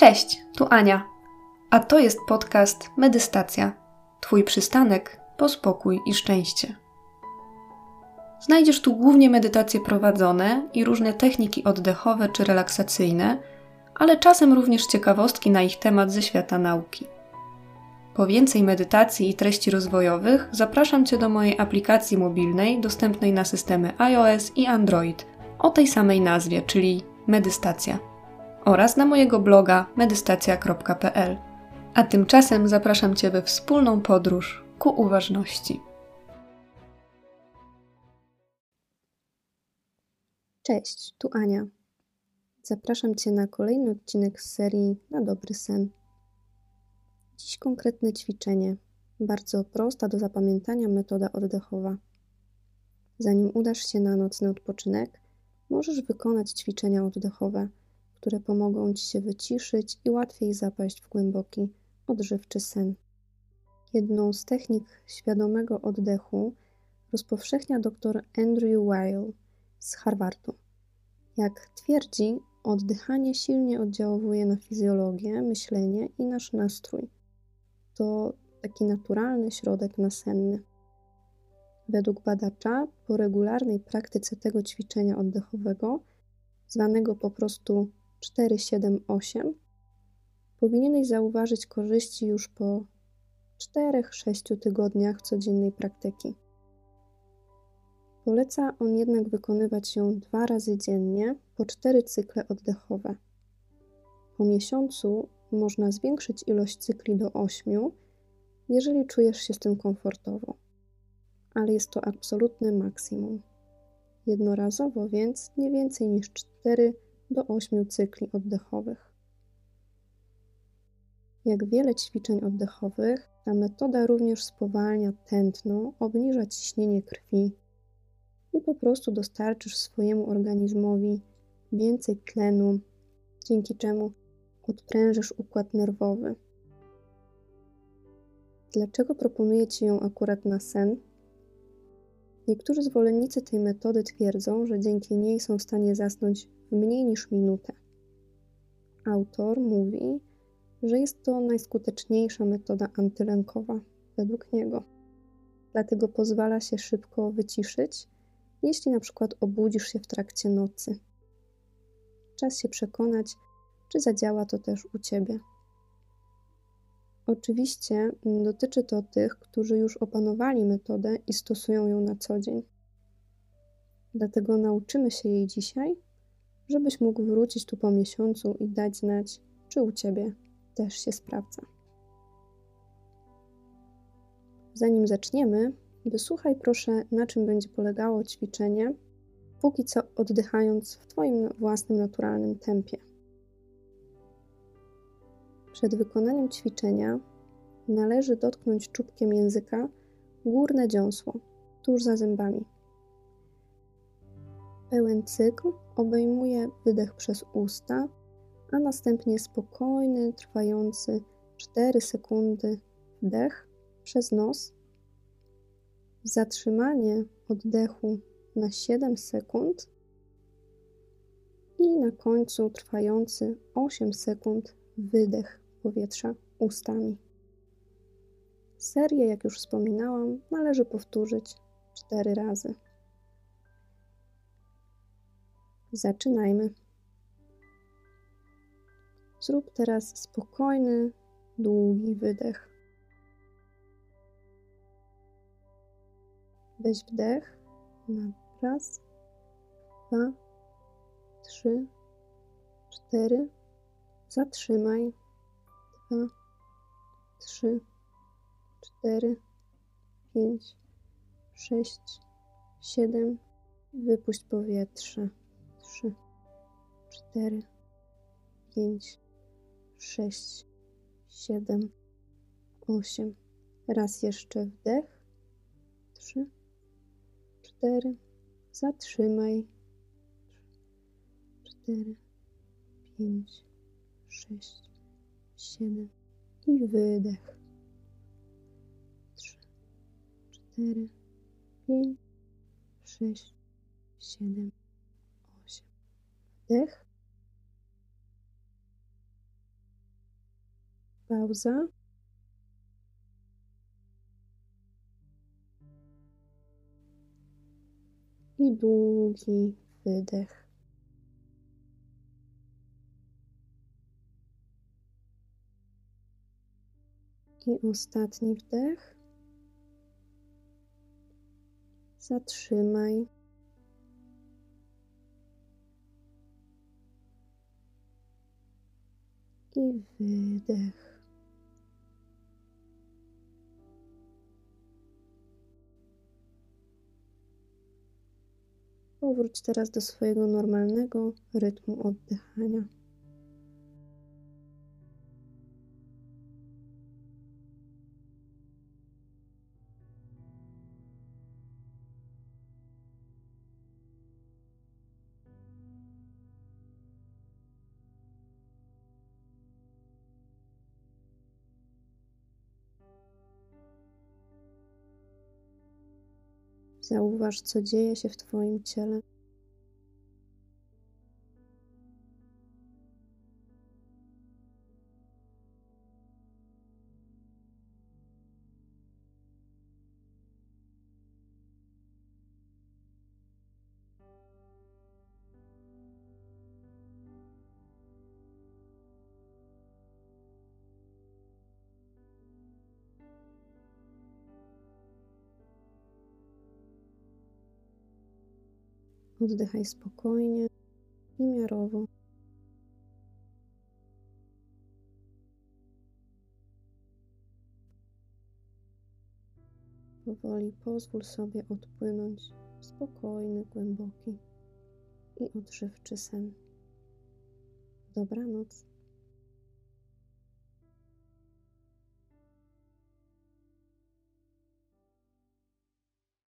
Cześć, tu Ania. A to jest podcast Medystacja. Twój przystanek po spokój i szczęście. Znajdziesz tu głównie medytacje prowadzone i różne techniki oddechowe czy relaksacyjne, ale czasem również ciekawostki na ich temat ze świata nauki. Po więcej medytacji i treści rozwojowych zapraszam Cię do mojej aplikacji mobilnej dostępnej na systemy iOS i Android o tej samej nazwie, czyli Medystacja oraz na mojego bloga medystacja.pl. A tymczasem zapraszam Cię we wspólną podróż ku uważności. Cześć, tu Ania. Zapraszam Cię na kolejny odcinek z serii Na dobry sen. Dziś konkretne ćwiczenie, bardzo prosta do zapamiętania metoda oddechowa. Zanim udasz się na nocny odpoczynek, możesz wykonać ćwiczenia oddechowe – które pomogą Ci się wyciszyć i łatwiej zapaść w głęboki, odżywczy sen. Jedną z technik świadomego oddechu rozpowszechnia dr Andrew Weil z Harvardu. Jak twierdzi, oddychanie silnie oddziałuje na fizjologię, myślenie i nasz nastrój. To taki naturalny środek nasenny. Według badacza, po regularnej praktyce tego ćwiczenia oddechowego, zwanego po prostu 4, 7, 8, powinieneś zauważyć korzyści już po 4-6 tygodniach codziennej praktyki. Poleca on jednak wykonywać ją dwa razy dziennie po cztery cykle oddechowe. Po miesiącu można zwiększyć ilość cykli do 8, jeżeli czujesz się z tym komfortowo, ale jest to absolutne maksimum. Jednorazowo więc nie więcej niż 4 do 8 cykli oddechowych. Jak wiele ćwiczeń oddechowych, ta metoda również spowalnia tętno, obniża ciśnienie krwi i po prostu dostarczysz swojemu organizmowi więcej tlenu, dzięki czemu odprężysz układ nerwowy. Dlaczego proponuję Ci ją akurat na sen? Niektórzy zwolennicy tej metody twierdzą, że dzięki niej są w stanie zasnąć w mniej niż minutę. Autor mówi, że jest to najskuteczniejsza metoda antylękowa według niego. Dlatego pozwala się szybko wyciszyć, jeśli na przykład obudzisz się w trakcie nocy. Czas się przekonać, czy zadziała to też u ciebie. Oczywiście dotyczy to tych, którzy już opanowali metodę i stosują ją na co dzień. Dlatego nauczymy się jej dzisiaj, żebyś mógł wrócić tu po miesiącu i dać znać, czy u ciebie też się sprawdza. Zanim zaczniemy, wysłuchaj proszę, na czym będzie polegało ćwiczenie, póki co oddychając w Twoim własnym naturalnym tempie. Przed wykonaniem ćwiczenia należy dotknąć czubkiem języka górne dziąsło, tuż za zębami. Pełen cykl obejmuje wydech przez usta, a następnie spokojny, trwający 4 sekundy wdech przez nos, zatrzymanie oddechu na 7 sekund i na końcu trwający 8 sekund wydech powietrza ustami. Serię, jak już wspominałam, należy powtórzyć 4 razy. Zaczynajmy. Zrób teraz spokojny, długi wydech. Weź wdech na raz, dwa, trzy, cztery. Zatrzymaj. Dwa, trzy, cztery, pięć, sześć, siedem. Wypuść powietrze trzy, cztery, pięć, sześć, siedem, osiem. Raz jeszcze wdech. Trzy, cztery. Zatrzymaj. Cztery, pięć, sześć, siedem i wydech. Trzy, cztery, pięć, sześć, siedem, wdech. Pauza. I długi wydech. I ostatni wdech. Zatrzymaj. I wydech. Powróć teraz do swojego normalnego rytmu oddychania. Zauważ, co dzieje się w Twoim ciele. Oddychaj spokojnie i miarowo. Powoli pozwól sobie odpłynąć w spokojny, głęboki i odżywczy sen. Dobranoc.